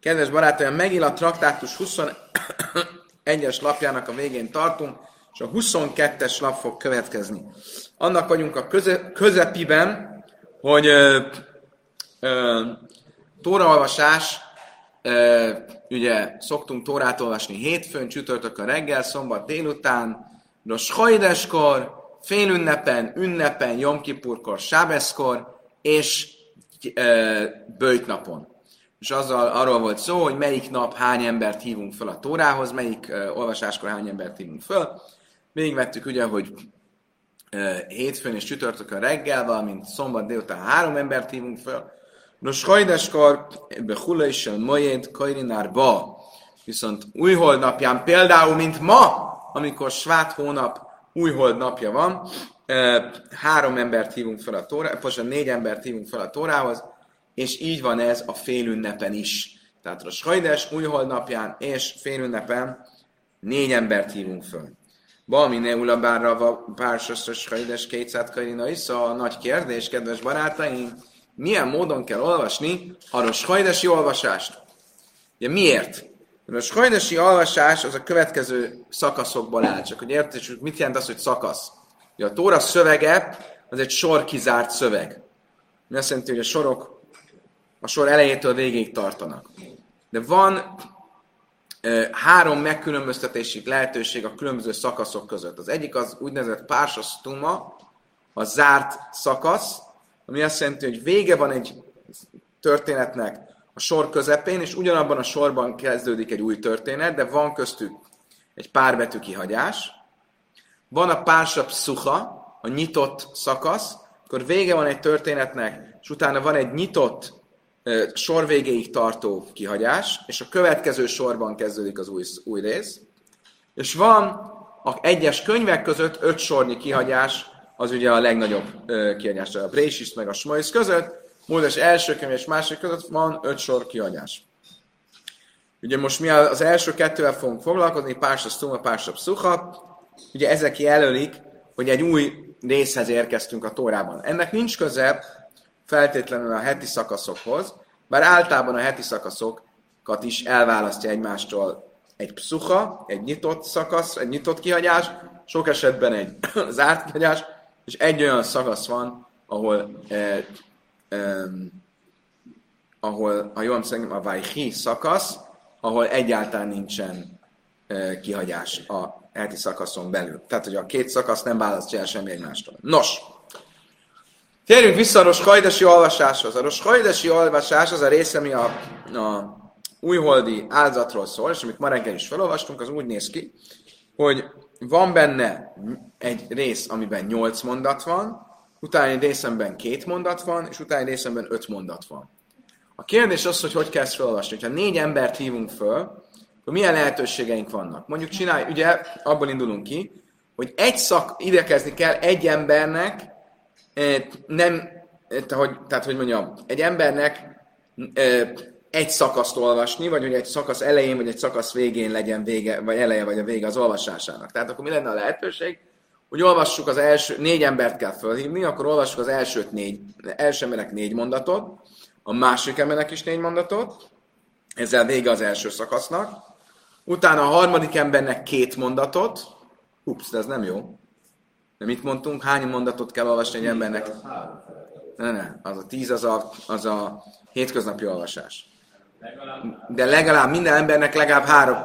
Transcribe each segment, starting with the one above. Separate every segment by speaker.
Speaker 1: Kedves barátaim, megint a traktátus 21-es lapjának a végén tartunk, és a 22-es lap fog következni. Annak vagyunk a köze, közepiben, hogy ö, tóraolvasás, ugye szoktunk tórát olvasni hétfőn, csütörtökön reggel, szombat délután, Nos hajdeskor, félünnepen, ünnepen, Jomkipurkor, Sábeszkor, és ö, bőjtnapon. És azzal arról volt szó, hogy melyik nap hány embert hívunk fel a Tórához, melyik ö, olvasáskor hány embert hívunk föl. Végigvettük ugye, hogy ö, hétfőn és csütörtökön reggel, valamint szombat délután három embert hívunk föl. Nos, hajdeskor, behula is a majed kajrinárba. Viszont újhold például, mint ma, amikor svát hónap újhold napja van, három embert hívunk fel a tórához, négy embert hívunk fel a tórához, és így van ez a félünnepen is. Tehát a sajdes újhold napján és félünnepen négy embert hívunk föl. Bárra pársas sajdes kétszát karina is, a nagy kérdés, kedves barátaim, milyen módon kell olvasni a roshajdesi olvasást? Ugye miért? A sajdesi olvasás az a következő szakaszokból áll, csak hogy értsük, mit jelent az, hogy szakasz. Ugye a Tóra szövege az egy sor kizárt szöveg. Mi azt jelenti, hogy a sorok a sor elejétől végéig tartanak. De van e, három megkülönböztetési lehetőség a különböző szakaszok között. Az egyik az úgynevezett pársasztuma, a zárt szakasz, ami azt jelenti, hogy vége van egy történetnek, a sor közepén, és ugyanabban a sorban kezdődik egy új történet, de van köztük egy pár kihagyás. Van a pársa pszucha, a nyitott szakasz, akkor vége van egy történetnek, és utána van egy nyitott sor végéig tartó kihagyás, és a következő sorban kezdődik az új, új rész. És van a egyes könyvek között öt sornyi kihagyás, az ugye a legnagyobb kihagyás, a Brésis meg a Smois között, Mózes első könyv és másik között van öt sor kihagyás. Ugye most mi az első kettővel fogunk foglalkozni, Pársa Stuma, Pársa Pszucha. Ugye ezek jelölik, hogy egy új részhez érkeztünk a Tórában. Ennek nincs köze feltétlenül a heti szakaszokhoz, bár általában a heti szakaszokat is elválasztja egymástól egy pszucha, egy nyitott szakasz, egy nyitott kihagyás, sok esetben egy zárt kihagyás, és egy olyan szakasz van, ahol eh, um, ahol, ha jól emlékszem, a Vajhi szakasz, ahol egyáltalán nincsen uh, kihagyás a heti szakaszon belül. Tehát, hogy a két szakasz nem választja el semmi egymástól. Nos, térjünk vissza a Roshajdesi olvasáshoz. A Roshajdesi olvasás az a része, ami a, a újholdi áldozatról szól, és amit ma reggel is felolvastunk, az úgy néz ki, hogy van benne egy rész, amiben nyolc mondat van, utáni részemben két mondat van, és utáni részemben öt mondat van. A kérdés az, hogy hogy kell ezt felolvasni. Ha négy embert hívunk föl, akkor milyen lehetőségeink vannak? Mondjuk csinálj, ugye abból indulunk ki, hogy egy szak, idekezni kell egy embernek, nem, hogy, tehát hogy mondjam, egy embernek egy szakaszt olvasni, vagy hogy egy szakasz elején, vagy egy szakasz végén legyen vége, vagy eleje, vagy a vége az olvasásának. Tehát akkor mi lenne a lehetőség? hogy olvassuk az első, négy embert kell fölhívni, akkor olvassuk az elsőt négy, első emberek négy mondatot, a másik embernek is négy mondatot, ezzel vége az első szakasznak, utána a harmadik embernek két mondatot, ups, de ez nem jó. De mit mondtunk? Hány mondatot kell olvasni egy embernek? Ne, ne, az a tíz, az a, az a hétköznapi olvasás. De legalább minden embernek legalább három,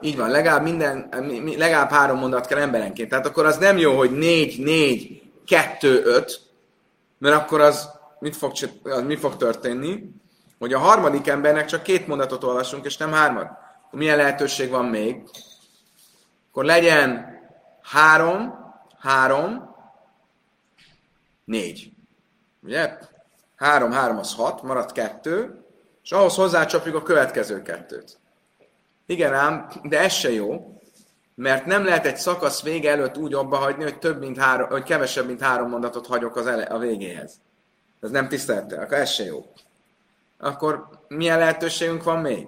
Speaker 1: így van, legalább, minden, legalább három mondat kell emberenként. Tehát akkor az nem jó, hogy négy, négy, kettő, öt, mert akkor az mit fog, az mi fog történni? Hogy a harmadik embernek csak két mondatot olvasunk, és nem hármat. Milyen lehetőség van még? Akkor legyen három, három, négy. Ugye? Három, három az hat, maradt kettő, és ahhoz hozzácsapjuk a következő kettőt. Igen ám, de ez se jó, mert nem lehet egy szakasz vége előtt úgy abba hagyni, hogy, több mint három, hogy kevesebb, mint három mondatot hagyok az ele, a végéhez. Ez nem tisztelte, akkor ez se jó. Akkor milyen lehetőségünk van még?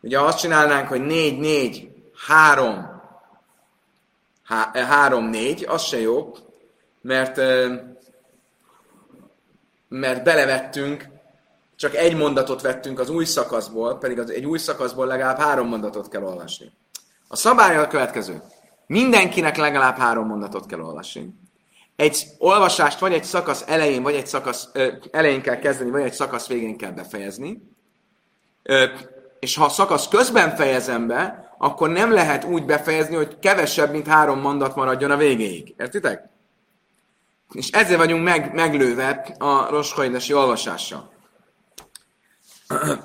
Speaker 1: Ugye azt csinálnánk, hogy négy, négy, három, há, eh, három, négy, az se jó, mert, mert belevettünk csak egy mondatot vettünk az új szakaszból, pedig az egy új szakaszból legalább három mondatot kell olvasni. A szabály a következő. Mindenkinek legalább három mondatot kell olvasni. Egy olvasást vagy egy szakasz elején, vagy egy szakasz ö, elején kell kezdeni, vagy egy szakasz végén kell befejezni. Ö, és ha a szakasz közben fejezem be, akkor nem lehet úgy befejezni, hogy kevesebb, mint három mondat maradjon a végéig. Értitek? És ezzel vagyunk meg, meglőve a roskaidesi olvasással.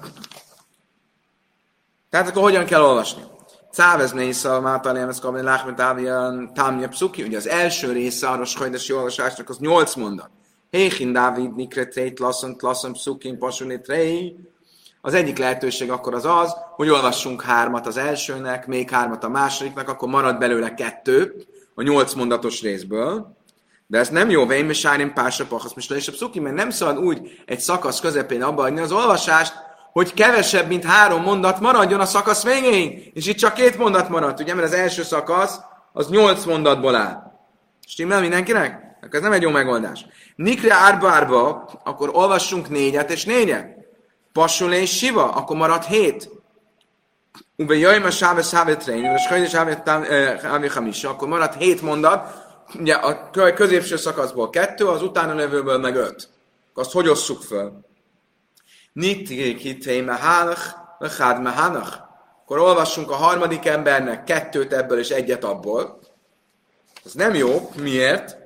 Speaker 1: Tehát akkor hogyan kell olvasni? Cávez Nésza, Mátalém, ez kapni Láhmet Ávian, Támja Pszuki. Ugye az első része a roskaidesi olvasásnak az nyolc mondat. Héchin Dávid, Nikre Treit, Lasszont, Lasszont, Pszukin, Pasunit, Rei. Az egyik lehetőség akkor az az, hogy olvassunk hármat az elsőnek, még hármat a másodiknak, akkor marad belőle kettő a nyolc mondatos részből. De ez nem jó, vén sárim pársa pachasz most és a pszuki, mert nem szabad úgy egy szakasz közepén abba adni az olvasást, hogy kevesebb, mint három mondat maradjon a szakasz végéig. És itt csak két mondat maradt, ugye, mert az első szakasz az nyolc mondatból áll. Stimmel mindenkinek? Akkor ez nem egy jó megoldás. Nikre árba árba, akkor olvassunk négyet és négyet. Passul és siva, akkor marad hét. Ube jöjj, a sáve sáve trény, és hajde sáve hamisa, akkor marad hét mondat, ugye a középső szakaszból kettő, az utána levőből meg öt. Azt hogy osszuk föl? Nitti mehanach, mehád mehanach. Akkor olvassunk a harmadik embernek kettőt ebből és egyet abból. Ez nem jó. Miért?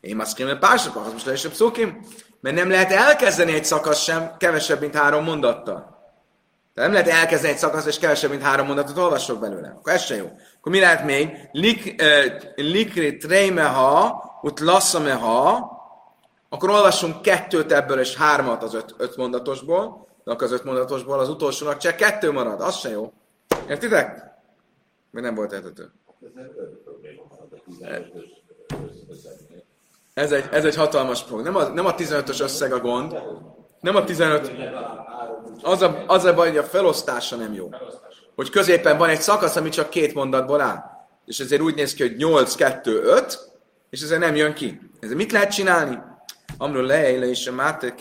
Speaker 1: Én azt kérem, pársak, az most lesz pszukim. Mert nem lehet elkezdeni egy szakasz sem kevesebb, mint három mondattal. De nem lehet elkezdeni egy szakasz, és kevesebb, mint három mondatot olvasok belőle. Akkor ez se jó. Akkor mi lehet még? Lik, uh, likri treimeha, ut lassameha, akkor olvassunk kettőt ebből és hármat az öt, öt mondatosból, de az öt mondatosból az utolsónak csak kettő marad, az se jó. Értitek? Még nem volt értető. Egy, ez egy hatalmas probléma. Nem a, nem a 15-ös összeg a gond, nem a 15... Az a, az a baj, hogy a felosztása nem jó. Hogy középen van egy szakasz, ami csak két mondatból áll. És ezért úgy néz ki, hogy 8, 2, 5, és ezért nem jön ki. Ezért mit lehet csinálni? Amról leéle is a máté,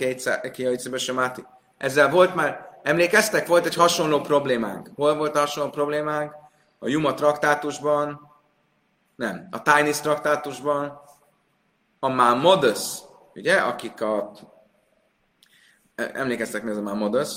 Speaker 1: kiajtszebe sem máté. Ezzel volt már, emlékeztek, volt egy hasonló problémánk. Hol volt a hasonló problémánk? A Juma traktátusban, nem, a Tainis traktátusban, a Mámodus, ugye, akik a emlékeztek mi ez a Mámodus,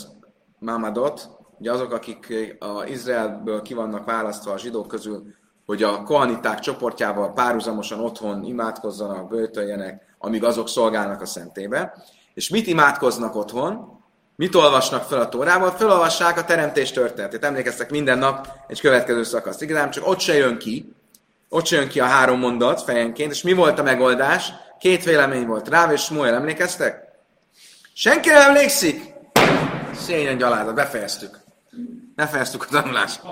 Speaker 1: Mámadot, ugye azok, akik a Izraelből ki vannak választva a zsidók közül, hogy a kohaniták csoportjával párhuzamosan otthon imádkozzanak, bőtöljenek, amíg azok szolgálnak a szentébe. És mit imádkoznak otthon? Mit olvasnak fel a Tórával? Felolvassák a teremtés történetét. Emlékeztek minden nap egy következő szakaszt. Igazán csak ott se jön ki, ott jön ki a három mondat fejenként, és mi volt a megoldás? Két vélemény volt. Ráv és Smuel, emlékeztek? Senki nem emlékszik? Szényen gyalázat, befejeztük. Befejeztük a tanulást.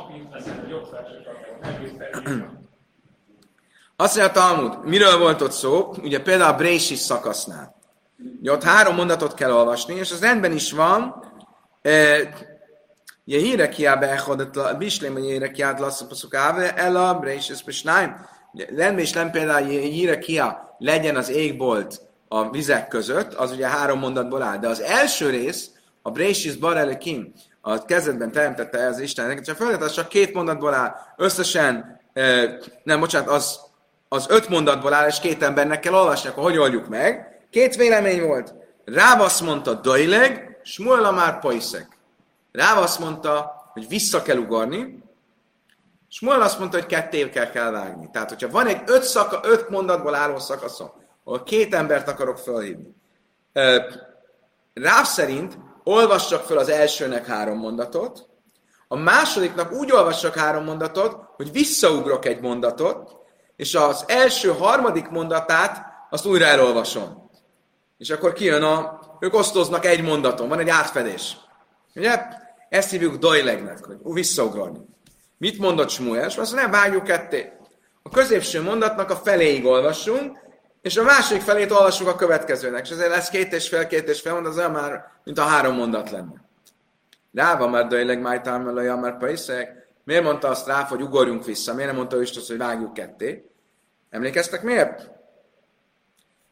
Speaker 1: Azt mondja a Talmud, miről volt ott szó? Ugye például a Brésis szakasznál. Ugye ott három mondatot kell olvasni, és az rendben is van. E, ugye híre kiábe echodat a bislém, hogy híre kiád lasszapaszok áve, el a Brésis Pesnáim. Rendben is nem például híre kiá legyen az égbolt a vizek között, az ugye három mondatból áll. De az első rész, a Brésis Bar Kim, a kezdetben teremtette ez Isten, csak a földet az csak két mondatból áll. Összesen, nem, bocsánat, az az öt mondatból áll, és két embernek kell olvasni, akkor hogy oldjuk meg? Két vélemény volt. Ráv azt mondta, dajleg, Smuel már paiszek. Ráv azt mondta, hogy vissza kell ugorni, Smuel azt mondta, hogy ketté kell, kell vágni. Tehát, hogyha van egy öt, szaka, öt mondatból álló szakaszom, ahol két embert akarok felhívni, Ráv szerint olvassak fel az elsőnek három mondatot, a másodiknak úgy olvassak három mondatot, hogy visszaugrok egy mondatot, és az első harmadik mondatát azt újra elolvasom. És akkor kijön a, ők osztoznak egy mondaton, van egy átfedés. Ugye? Ezt hívjuk dojlegnek, hogy visszaugrani. Mit mondott Smuel? És azt nem vágjuk ketté. A középső mondatnak a feléig olvassunk, és a másik felét olvassuk a következőnek. És ezért lesz két és fél, két és fél mondat, az olyan már, mint a három mondat lenne. Ráva már dojleg májtám, már paiszek. Miért mondta azt rá, hogy ugorjunk vissza? Miért nem mondta ő hogy vágjuk ketté? Emlékeztek miért?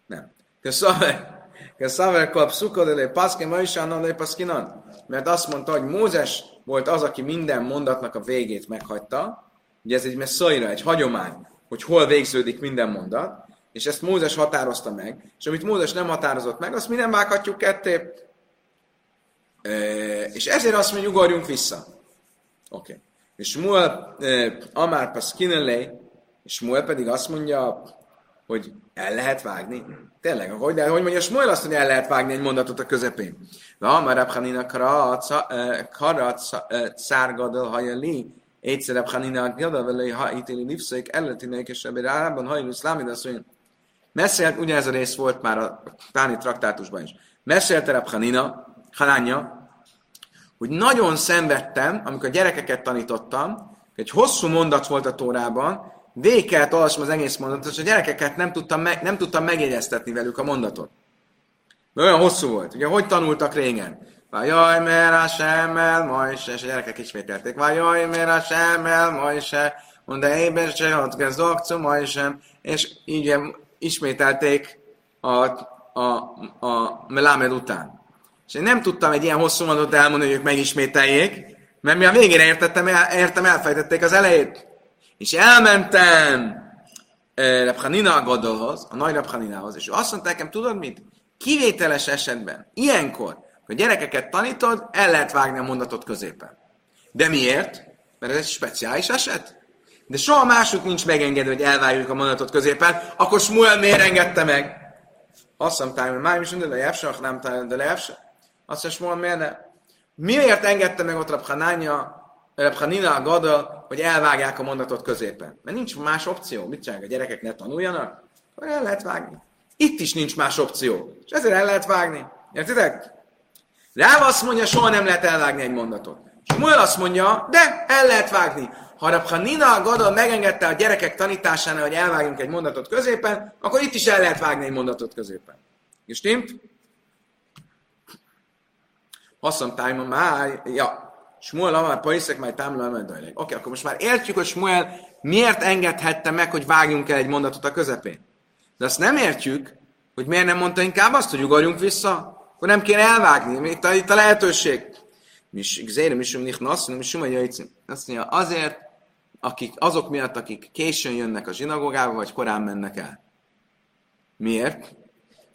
Speaker 1: Nem. Szóval Szaver kap szukodelé paszki, ma is annan paszkinan. Mert azt mondta, hogy Mózes volt az, aki minden mondatnak a végét meghagyta. Ugye ez egy messzajra, egy hagyomány, hogy hol végződik minden mondat. És ezt Mózes határozta meg. És amit Mózes nem határozott meg, azt mi nem vághatjuk ketté. És ezért azt mondjuk, ugorjunk vissza. Oké. Okay. És Muel Amár Paskinelé, és Muel pedig azt mondja, hogy el lehet vágni. Tényleg, hogy, de hogy mondja Smuel azt, hogy el lehet vágni egy mondatot a közepén. Na, már Rabhanina karat szárgadal hajali, egyszer Rabhanina gadal vele ha ítéli livszaik elletinek, és ebben rában hajlú szlámid azt mondja, messzelt, ugyanez a rész volt már a Táni traktátusban is. Messzelte Rabhanina, Hanánja, hogy nagyon szenvedtem, amikor a gyerekeket tanítottam, egy hosszú mondat volt a Tórában, végig kellett olvasnom az egész mondatot, és a gyerekeket nem tudtam, meg, nem tudtam megjegyeztetni velük a mondatot. Mert olyan hosszú volt. Ugye, hogy tanultak régen? Vajaj, mert a semmel, ma is, és a gyerekek ismételték. Vajaj, mert a semmel, ma is, mondta, éber se, ott kezd akció, ma is sem. És így ismételték a, a, a Melamed után. És én nem tudtam egy ilyen hosszú mondatot elmondani, hogy ők megismételjék, mert mi a végére értettem, értem, elfejtették az elejét. És elmentem eh, Rabhanina a Gadolhoz, a nagy Rabhaninához, és ő azt mondta nekem, tudod mit? Kivételes esetben, ilyenkor, hogy gyerekeket tanítod, el lehet vágni a mondatot középen. De miért? Mert ez egy speciális eset. De soha másút nincs megengedve, hogy elvágjuk a mondatot középen, akkor Smuel miért engedte meg? Azt mondta, hogy már is minden lejevse, nem talán de lejevse. Azt mondja, Smuel miért? Miért engedte meg ott Rabhanánya Hanina a Gada, hogy elvágják a mondatot középen. Mert nincs más opció. Mit csinálják? A gyerekek ne tanuljanak? Akkor el lehet vágni. Itt is nincs más opció. És ezért el lehet vágni. Értitek? Ráv azt mondja, soha nem lehet elvágni egy mondatot. És Muel azt mondja, de el lehet vágni. Ha Nina a Gada megengedte a gyerekek tanításánál, hogy elvágjunk egy mondatot középen, akkor itt is el lehet vágni egy mondatot középen. És stimmt? Azt mondta, már, ja, Smuel amár paiszek, majd támla. Oké, akkor most már értjük, hogy Smuel miért engedhette meg, hogy vágjunk el egy mondatot a közepén. De azt nem értjük, hogy miért nem mondta inkább azt, hogy ugorjunk vissza. Akkor nem kéne elvágni. Itt a, itt a lehetőség. Mis, zére, mis, mis, nasz, mis, Azt mondja, azért, akik, azok miatt, akik későn jönnek a zsinagógába, vagy korán mennek el. Miért?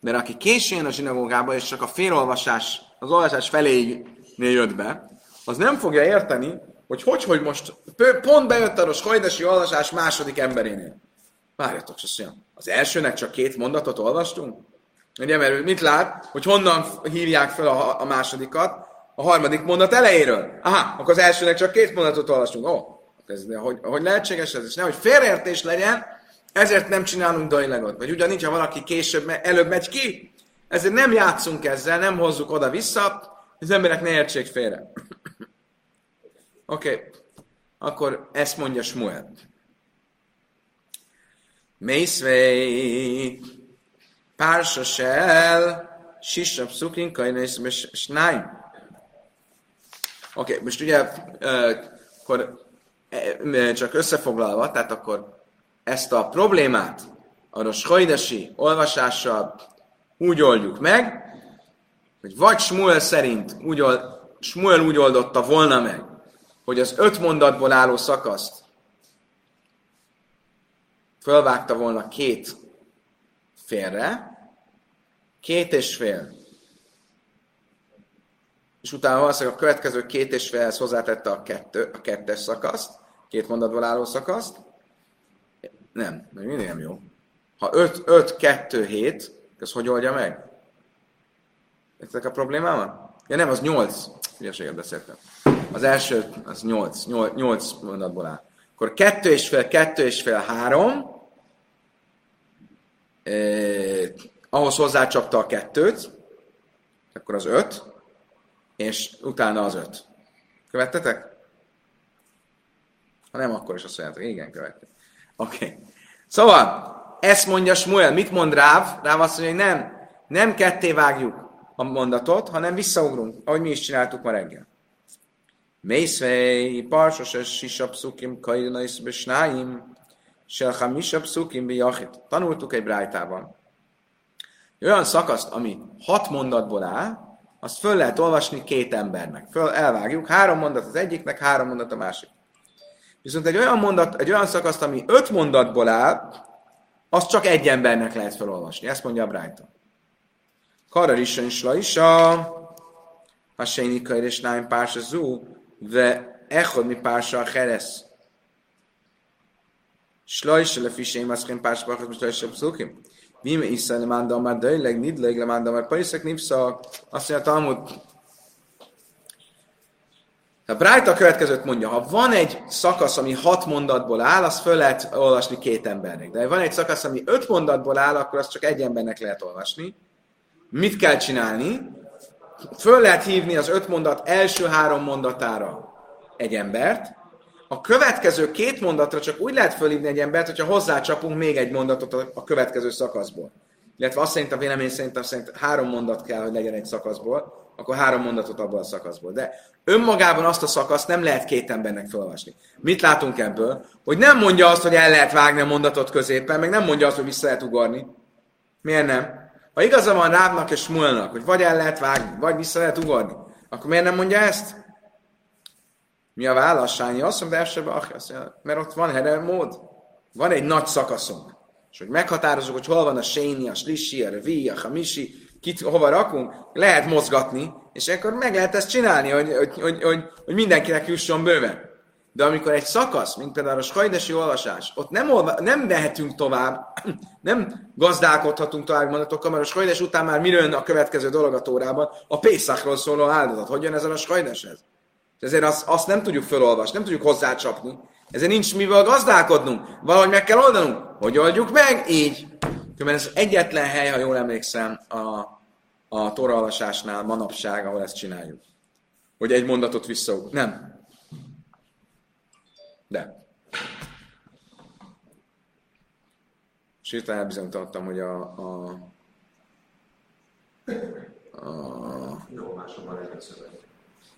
Speaker 1: Mert aki későn jön a zsinagógába, és csak a félolvasás, az olvasás felé jött be, az nem fogja érteni, hogy hogy, hogy most pont bejött a Hajdesi olvasás második emberénél. Várjatok, se Az elsőnek csak két mondatot olvastunk? Ugye, mert mit lát, hogy honnan hívják fel a, a másodikat? A harmadik mondat elejéről. Aha, akkor az elsőnek csak két mondatot olvastunk. Ó, oh, ez, hogy, hogy lehetséges ez? És nehogy félreértés legyen, ezért nem csinálunk dajlegot. Vagy ugyanígy, ha valaki később, előbb megy ki, ezért nem játszunk ezzel, nem hozzuk oda-vissza, az emberek ne értsék félre. Oké, okay. akkor ezt mondja Smuel. Mészvei, pársa sel, sisab szukrin, kajnész. Oké, okay, most ugye, akkor csak összefoglalva, tehát akkor ezt a problémát a Schojdesi olvasással úgy oldjuk meg, hogy vagy Smuel szerint úgy, old, Smuel úgy oldotta volna meg, hogy az öt mondatból álló szakaszt fölvágta volna két félre, két és fél, és utána valószínűleg a következő két és félhez hozzátette a, kettő, a kettes szakaszt, két mondatból álló szakaszt. Nem, még mindig nem jó. Ha 5, 5, 2, 7, ez hogy oldja meg? Értek a problémámat? Ja nem, az 8. Hülyeséget beszéltem. Az első, az 8, 8, 8 mondatból áll. Akkor kettő és fél, kettő és fél, három. Eh, ahhoz hozzácsapta a kettőt, akkor az öt, és utána az öt. Követtetek? Ha nem, akkor is azt mondjátok, igen, követtek. Oké. Okay. Szóval, ezt mondja Smuel. Mit mond Ráv? Ráv azt mondja, hogy nem, nem ketté vágjuk a mondatot, hanem visszaugrunk, ahogy mi is csináltuk ma reggel. Mészvei, parsos sisa pszukim kailnais besnáim, se hamisha pszukim biachit. Tanultuk egy brájtában, olyan szakaszt, ami hat mondatból áll, azt föl lehet olvasni két embernek. Föl elvágjuk, három mondat az egyiknek, három mondat a másik. Viszont egy olyan, mondat, egy olyan szakaszt, ami öt mondatból áll, azt csak egy embernek lehet felolvasni. Ezt mondja a Brighton. Karar is is a Hasséni Kair és Náim Pársa Zú, le fisém, azt kén Pársa Bachot, most Slajse Pszukim. Vime Isza le manda már döjleg, nidleg le manda már Pariszek Nipsza. Azt mondja Talmud, a Bright a következőt mondja, ha van egy szakasz, ami hat mondatból áll, azt föl lehet olvasni két embernek. De ha van egy szakasz, ami öt mondatból áll, akkor azt csak egy embernek lehet olvasni. Mit kell csinálni? Föl lehet hívni az öt mondat első három mondatára egy embert, a következő két mondatra csak úgy lehet fölhívni egy embert, hogyha hozzácsapunk még egy mondatot a következő szakaszból. Illetve azt szerint a vélemény szerint, azt szerint három mondat kell, hogy legyen egy szakaszból, akkor három mondatot abból a szakaszból. De önmagában azt a szakaszt nem lehet két embernek felolvasni. Mit látunk ebből? Hogy nem mondja azt, hogy el lehet vágni a mondatot középen, meg nem mondja azt, hogy vissza lehet ugorni. Miért nem? Ha igaza van Rávnak és Smulnak, hogy vagy el lehet vágni, vagy vissza lehet ugorni, akkor miért nem mondja ezt? Mi a válasz? Sányi azt mondja, mondja, mert ott van header mód. Van egy nagy szakaszunk. És hogy meghatározunk, hogy hol van a séni, a slissi, a revi, a hamisi, kit hova rakunk, lehet mozgatni, és akkor meg lehet ezt csinálni, hogy, hogy, hogy, hogy, hogy mindenkinek jusson bőven. De amikor egy szakasz, mint például a skajdesi olvasás, ott nem, olva, nem mehetünk tovább, nem gazdálkodhatunk tovább mondatokkal, mert a skajdes után már mi jön a következő dolog a tórában? A Pészakról szóló áldozat. Hogy jön ezen a skajdeshez? Ezért azt, azt nem tudjuk felolvasni, nem tudjuk hozzácsapni. Ezért nincs mivel gazdálkodnunk. Valahogy meg kell oldanunk. Hogy oldjuk meg? Így. Mert ez egyetlen hely, ha jól emlékszem, a, a toraolvasásnál manapság, ahol ezt csináljuk. Hogy egy mondatot vissza. Nem. De. Hirtelen elbizonyítottam, hogy a, a, a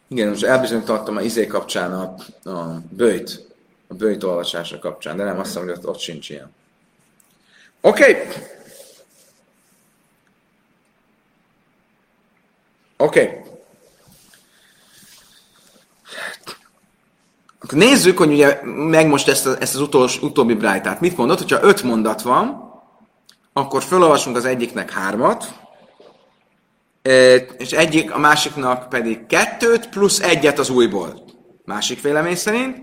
Speaker 1: igen, most elbizonyítottam a izé kapcsán a, a bőjt, a bőjt olvasása kapcsán, de nem azt mondom, hogy ott, ott sincs ilyen. Oké. Okay. Oké. Okay. Akkor nézzük, hogy ugye meg most ezt, a, ezt az utolsó, utóbbi brájtát. Mit mondott, hogyha öt mondat van, akkor felolvasunk az egyiknek hármat, és egyik, a másiknak pedig kettőt, plusz egyet az újból. Másik vélemény szerint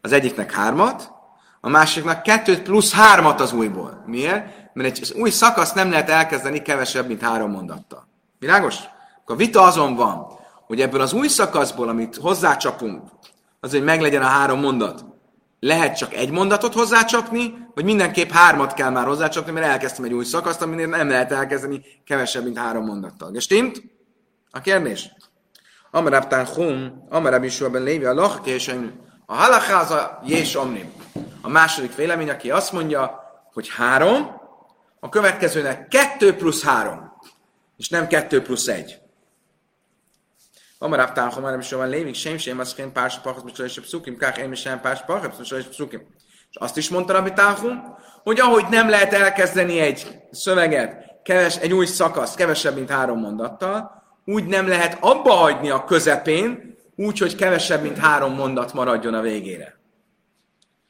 Speaker 1: az egyiknek hármat, a másiknak kettőt plusz hármat az újból. Miért? Mert egy új szakasz nem lehet elkezdeni kevesebb, mint három mondattal. Világos? Akkor a vita azon van, hogy ebből az új szakaszból, amit hozzácsapunk, az, hogy meglegyen a három mondat, lehet csak egy mondatot hozzácsapni, vagy mindenképp hármat kell már hozzácsapni, mert elkezdtem egy új szakaszt, aminél nem lehet elkezdeni kevesebb, mint három mondattal. Gestimmt? A kérdés? Amarabtán hum, amarab is ben lévi a lach, a halacháza jés omnim. A második vélemény, aki azt mondja, hogy három, a következőnek kettő plusz három, és nem kettő plusz egy. Amar Abtán, Homar, és van lévik, sem sem, az kén pársa pachas, most és pszukim, kák én sem pársa pachas, most és pszukim. És azt is mondta Rabbi Táhum, hogy ahogy nem lehet elkezdeni egy szöveget, keves, egy új szakasz, kevesebb, mint három mondattal, úgy nem lehet abba hagyni a közepén, úgy, hogy kevesebb, mint három mondat maradjon a végére.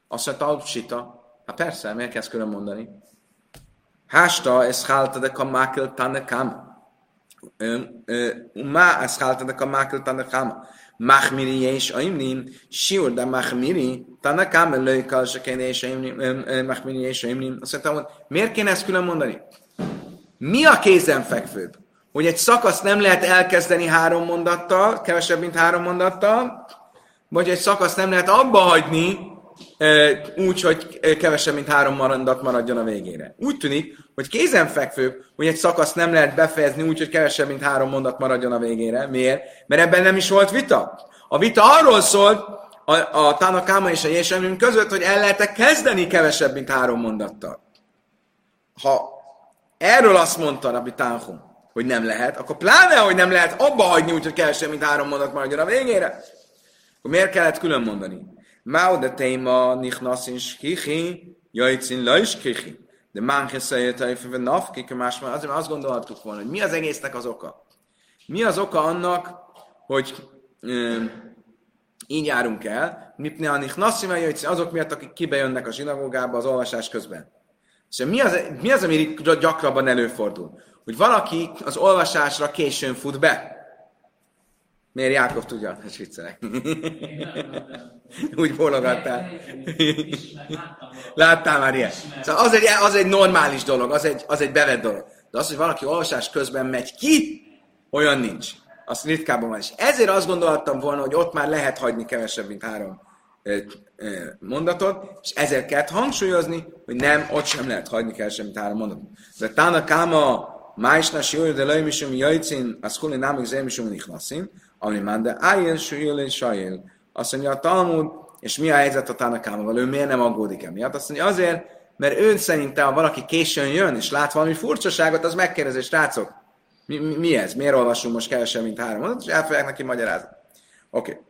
Speaker 1: Azt mondta, Sita, hát persze, miért kezd külön mondani? Hásta, ez hálta de kamákel tanekam. מה אסכלת דקה מקל תנא קמא? מחמירי יש אומנים, שיעור דה מחמירי, תנא קמא לא יקל שכן יש אומנים, מחמירי יש אומנים. Azt mondtam, hogy miért kéne ezt külön mondani? Mi a kézenfekvőbb? Hogy egy szakaszt nem lehet elkezdeni három mondattal, kevesebb, mint három mondattal, vagy egy szakaszt nem lehet abba hagyni, úgy, hogy kevesebb, mint három mondat maradjon a végére. Úgy tűnik, hogy kézenfekvő, hogy egy szakasz nem lehet befejezni úgy, hogy kevesebb, mint három mondat maradjon a végére. Miért? Mert ebben nem is volt vita. A vita arról szólt, a, a Tanakáma és a Jésemlőn között, hogy el lehet kezdeni kevesebb, mint három mondattal. Ha erről azt mondta Rabbi Tanchum, hogy nem lehet, akkor pláne, hogy nem lehet abba hagyni úgy, hogy kevesebb, mint három mondat maradjon a végére, akkor miért kellett külön mondani? Mao de téma nichnasin shkichi, jajcin lajs kichi. de Máncheszajét, a nafkik, más azért azt gondoltuk volna, hogy mi az egésznek az oka. Mi az oka annak, hogy ö, így járunk el, mipne a azok miatt, akik kibejönnek a zsinagógába az olvasás közben. És mi az, mi az, ami gyakrabban előfordul? Hogy valaki az olvasásra későn fut be. Miért Jákov tudja? Hát viccelek. Úgy bólogattál. Láttál már ilyen. Szóval az egy, az egy normális dolog, az egy, az egy bevett dolog. De az, hogy valaki olvasás közben megy ki, olyan nincs. Az ritkában van. És ezért azt gondoltam volna, hogy ott már lehet hagyni kevesebb, mint három mondatot, és ezért kellett hangsúlyozni, hogy nem, ott sem lehet hagyni kevesebb, mint három mondatot. De tána káma májsna siói de lejmisum jajcin, az huli námik zémisum nichlaszin, ami már de ájjel sűjjel és sajjel. Azt mondja a Talmud, és mi a helyzet a Tanakámával, ő miért nem aggódik emiatt? Azt mondja, azért, mert ő szerinte, ha valaki későn jön, és lát valami furcsaságot, az megkérdezi, srácok, mi, mi, mi ez? Miért olvasunk most kevesebb, mint három mondat? És el fogják neki magyarázni. Oké. Okay.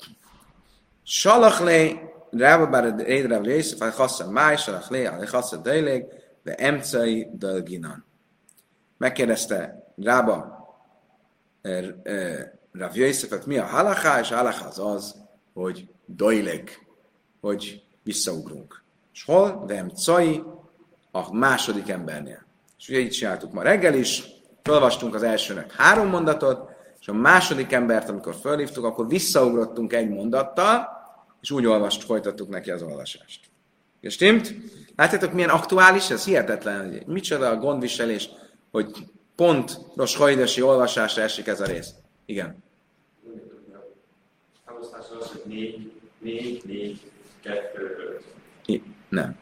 Speaker 1: Salach le, Rába bár egy Rav Yosef, a Chassa Máj, Salach le, a Chassa Dejleg, de Emcai Dalginan. Megkérdezte Rába er, er, Rav Yosefet, mi a halaká, és a halaká az az, hogy dojleg, hogy visszaugrunk. És hol? Vem cai, a második embernél. És ugye így csináltuk ma reggel is, felolvastunk az elsőnek három mondatot, és a második embert, amikor fölhívtuk, akkor visszaugrottunk egy mondattal, és úgy olvast, folytattuk neki az olvasást. És stimmt? Látjátok, milyen aktuális ez? Hihetetlen, hogy micsoda a gondviselés, hogy pont Rosh olvasásra esik ez a rész. Igen
Speaker 2: 4, 4, 4, 2,
Speaker 1: 5. Nem.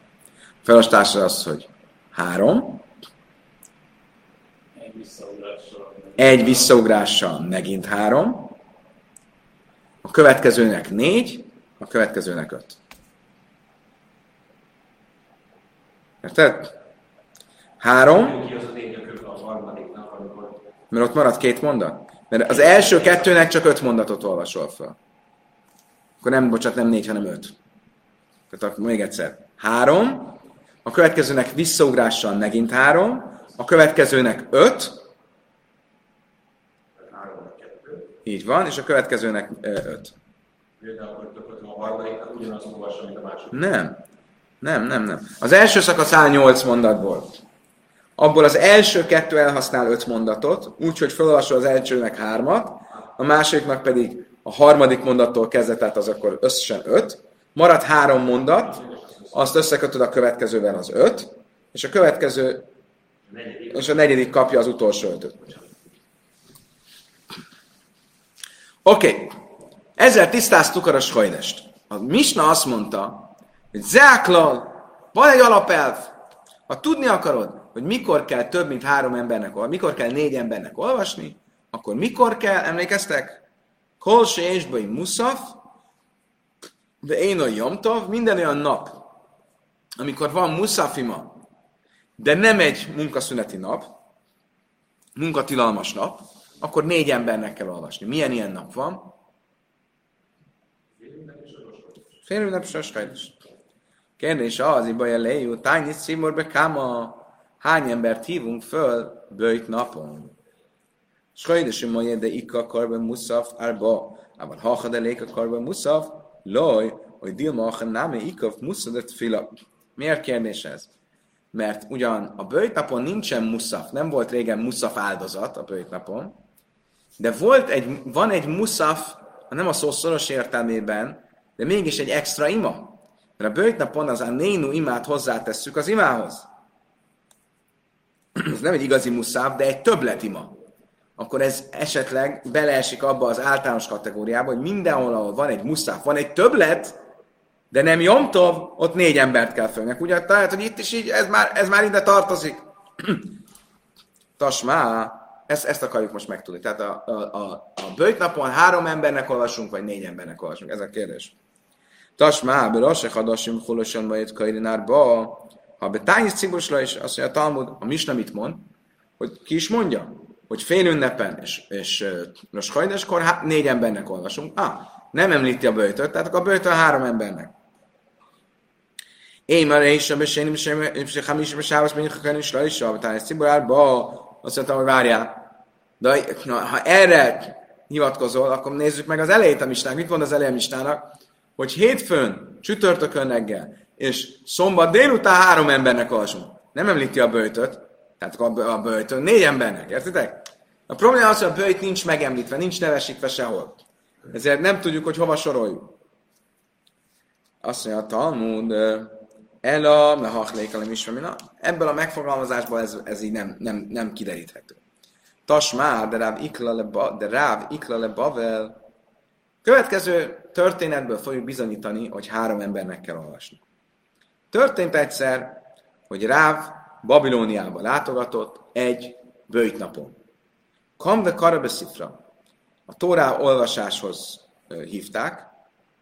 Speaker 1: Felosztás az, hogy 3.
Speaker 2: Egy visszaugrással.
Speaker 1: Egy visszaugrással megint 3. A következőnek 4, a következőnek 5. Érted? Három. Mert ott marad két mondat. Mert az első kettőnek csak öt mondatot olvasol fel. Akkor nem, bocsánat, nem négy, hanem öt. Tehát még egyszer. Három, a következőnek visszaugrással megint három, a következőnek öt, így van, és a következőnek öt. Nem. Nem, nem, nem. Az első szakasz áll nyolc mondatból. Abból az első kettő elhasznál öt mondatot, úgyhogy felolvasol az elsőnek hármat, a másiknak pedig a harmadik mondattól kezdve, tehát az akkor összesen öt, marad három mondat, azt összekötöd a következővel az öt, és a következő, és a negyedik kapja az utolsó ötöt. Oké, okay. ezzel tisztáztuk a sajnest. A Misna azt mondta, hogy záklal, van egy alapelv. Ha tudni akarod, hogy mikor kell több mint három embernek, mikor kell négy embernek olvasni, akkor mikor kell, emlékeztek? Kol és muszaf, de én a jomtov, minden olyan nap, amikor van muszafima, de nem egy munkaszüneti nap, munkatilalmas nap, akkor négy embernek kell olvasni. Milyen ilyen nap van? Fél ünnep és Kérdés az, hogy baj lejú, tányi szimorbe káma, hány embert hívunk föl bőjt napon? Schajdesim majd de ikka karben muszaf arba, aber hacha de léka karben muszaf, loj, hogy dilma a náme ikaf muszadet fila. Miért kérdés ez? Mert ugyan a bőjtnapon nincsen muszaf, nem volt régen muszaf áldozat a bőjtnapon, de volt egy, van egy muszaf, nem a szó szoros értelmében, de mégis egy extra ima. Mert a bőjtnapon az a nénu imát hozzátesszük az imához. Ez nem egy igazi muszáv, de egy többlet ima akkor ez esetleg beleesik abba az általános kategóriába, hogy mindenhol, ahol van egy muszáf, van egy többlet, de nem jomtov, ott négy embert kell fölnek. Ugye, tehát, hogy itt is így, ez már, ez már ide tartozik. Tasmá, ezt, ezt akarjuk most megtudni. Tehát a, a, a, a bőjtnapon három embernek olvasunk, vagy négy embernek olvasunk? Ez a kérdés. Tasmá, be rase hadasim holosan vagy kairinárba, ha be tányi cibusra is, azt mondja a Talmud, a Misna mit mond, hogy ki is mondja? Hogy fél ünnepen és, és most hajdeskor hát négy embernek olvasunk. Ah, nem említi a bőjtöt, tehát akkor a bőjtő három embernek. Én már is sem beszélni, és hamis és sávos, mint hakan is is talán sziborárba, azt mondtam, hogy várjál. De na, ha erre hivatkozol, akkor nézzük meg az elejét a mistának. Mit mond az elején a mistának? Hogy hétfőn, csütörtökön reggel, és szombat délután három embernek alsunk. Nem említi a bőtöt, tehát a, a bőtön négy embernek, értitek? A probléma az, hogy a bőjt nincs megemlítve, nincs nevesítve sehol. Ezért nem tudjuk, hogy hova soroljuk. Azt mondja a Talmud, Ela, mehachlékelem is, na, ebből a megfogalmazásból ez, ez így nem, nem, nem kideríthető. Tasmá, de ráv ikla le, de ráv ikla le bavel. Következő történetből fogjuk bizonyítani, hogy három embernek kell olvasni. Történt egyszer, hogy Ráv Babilóniába látogatott egy bőjtnapon. Kamve Karabeszifra. A Tórá olvasáshoz hívták.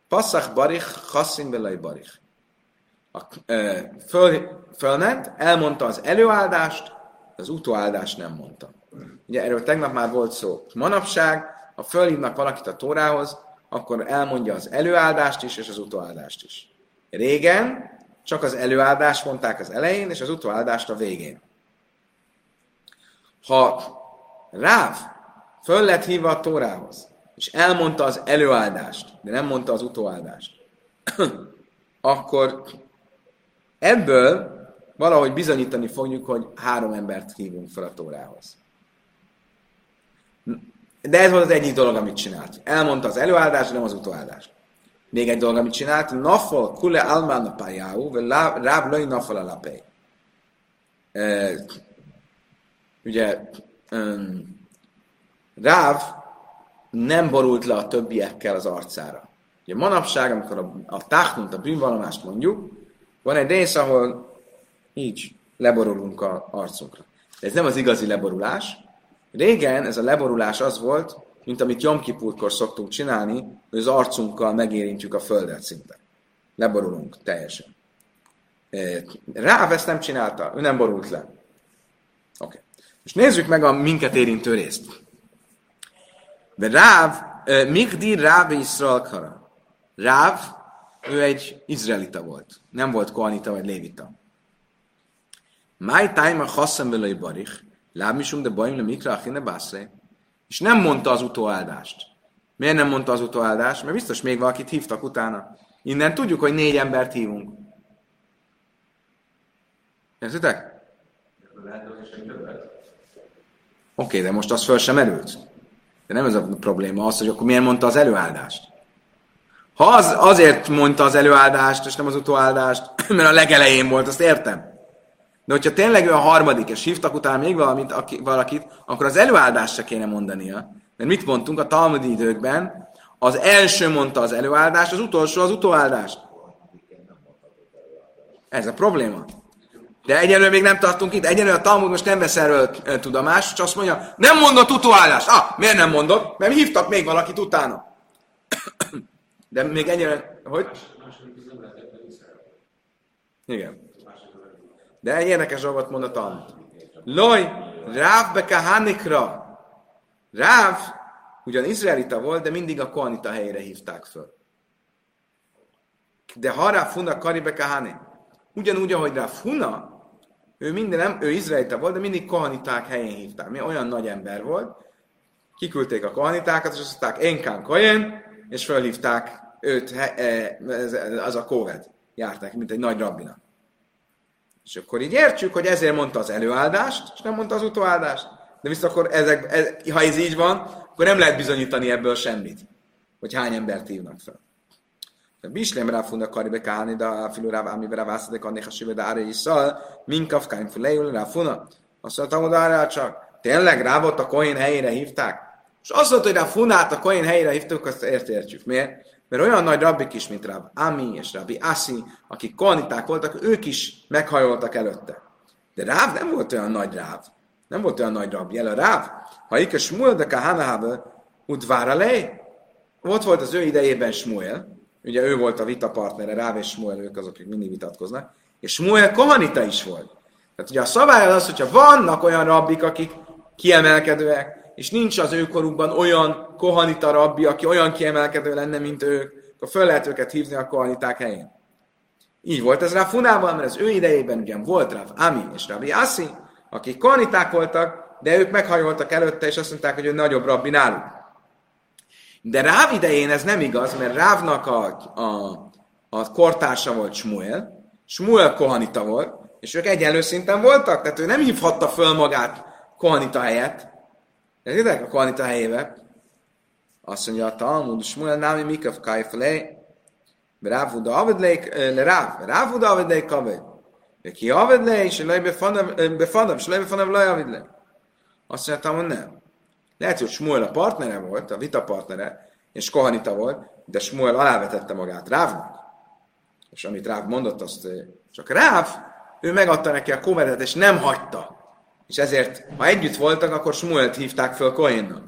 Speaker 1: Passach Barich, Chassin Belai Barich. A, e, föl, fölment, elmondta az előáldást, az utóáldást nem mondta. Ugye erről tegnap már volt szó. Manapság, ha fölhívnak valakit a Tórához, akkor elmondja az előáldást is, és az utóáldást is. Régen csak az előáldást mondták az elején, és az utóáldást a végén. Ha Ráv föl lett hívva a Tórához, és elmondta az előáldást, de nem mondta az utóáldást, akkor ebből valahogy bizonyítani fogjuk, hogy három embert hívunk fel a Tórához. De ez volt az egyik dolog, amit csinált. Elmondta az előáldást, nem az utóáldást. Még egy dolog, amit csinált, nafol kule almán a pályáú, ráv löj nafol alapé. Ugye, Ráv nem borult le a többiekkel az arcára. Ugye manapság, amikor a, a táhnunt, a bűnvallomást mondjuk, van egy rész, ahol így leborulunk a arcunkra. De ez nem az igazi leborulás. Régen ez a leborulás az volt, mint amit Jom Kipurkor szoktunk csinálni, hogy az arcunkkal megérintjük a földet szinte. Leborulunk teljesen. Ráv ezt nem csinálta, ő nem borult le. Oké. Okay. Most nézzük meg a minket érintő részt. De Ráv, Mikdi Ráv Israel Kara. Ráv, ő egy izraelita volt. Nem volt koanita vagy lévita. Máj tájma hasszem vele barich, lábmisum de bajim le mikra achine bászre. És nem mondta az utóáldást. Miért nem mondta az utóáldást? Mert biztos még valakit hívtak utána. Innen tudjuk, hogy négy embert hívunk. Értitek? Oké, okay, de most az föl sem erült. De nem ez a probléma az, hogy akkor miért mondta az előáldást. Ha az azért mondta az előáldást, és nem az utóáldást, mert a legelején volt, azt értem. De hogyha tényleg ő a harmadik, és hívtak utána még valamit, aki, valakit, akkor az előáldást se kéne mondania. Mert mit mondtunk a talmudi időkben? Az első mondta az előáldást, az utolsó az utóáldást. Ez a probléma. De egyelőre még nem tartunk itt. Egyelőre a Talmud most nem vesz erről tudomást, csak azt mondja, nem mondott utóállást. Ah, miért nem mondott? Mert hívtak még valakit utána. De még egyelőre, hogy? Igen. De egy érdekes dolgot mond a Talmud. Loj, Ráv bekahanikra. Ráv ugyan izraelita volt, de mindig a koanita helyére hívták föl. De ha Ráv funa karibe kahane, ugyanúgy, ahogy Ráv funa, ő minden nem, ő izraelita volt, de mindig kohaniták helyén hívták. Mi olyan nagy ember volt, kiküldték a kohanitákat, és azt mondták, Enkán Kohen, és felhívták őt, e, az a kóved. Járták, mint egy nagy rabbinak. És akkor így értsük, hogy ezért mondta az előáldást, és nem mondta az utóáldást. De viszont akkor ezek, ez, ha ez így van, akkor nem lehet bizonyítani ebből semmit, hogy hány embert hívnak fel. Bislem rá funda karibe káni, de a filú rá ami rá vászadék annék a süve, de ára is szal, minkav kány fuleül rá funa. Azt mondta, arra csak, tényleg rá volt a koin helyére hívták? És azt mondta, hogy a funát a koin helyére hívtuk, azt értjük. Miért? Mert olyan nagy rabbik is, mint Rab Ami és Rabbi Asi, akik kolniták voltak, ők is meghajoltak előtte. De Ráv nem volt olyan nagy Ráv. Nem volt olyan nagy rabbi. El a Ráv, ha Ike Smuel de Kahanába udvára le, ott volt az ő idejében Smuel, ugye ő volt a vitapartnere, Ráv és Smuel, ők azok, akik mindig vitatkoznak, és Smuel kohanita is volt. Tehát ugye a szabály az, hogyha vannak olyan rabbik, akik kiemelkedőek, és nincs az őkorukban olyan kohanita rabbi, aki olyan kiemelkedő lenne, mint ők, akkor föl lehet őket hívni a kohaniták helyén. Így volt ez Rav Hunával, mert az ő idejében ugyan volt Rav Ami és Rabbi Assi, akik korniták voltak, de ők meghajoltak előtte, és azt mondták, hogy ő nagyobb rabbi náluk. De Ráv idején ez nem igaz, mert Rávnak a, a, a kortársa volt Smuel, Smuel kohanita volt, és ők egyenlő szinten voltak, tehát ő nem hívhatta föl magát kohanita helyett. Értitek a kohanita helyébe? Azt mondja a Talmud, Smuel námi mikav kajfelé, Ráv Huda Avedlék, le Ráv, Ráv Huda Avedlék kaved. Ki Avedlék, és lej befanav, és lej befanav lej Avedlék. Azt mondtam, hogy nem. Lehet, hogy Smuel a partnere volt, a vita partnere, és Kohanita volt, de Smuel alávetette magát Rávnak. És amit Ráv mondott, azt csak Ráv, ő megadta neki a kovedet, és nem hagyta. És ezért, ha együtt voltak, akkor Smuelt hívták föl Kohénnak.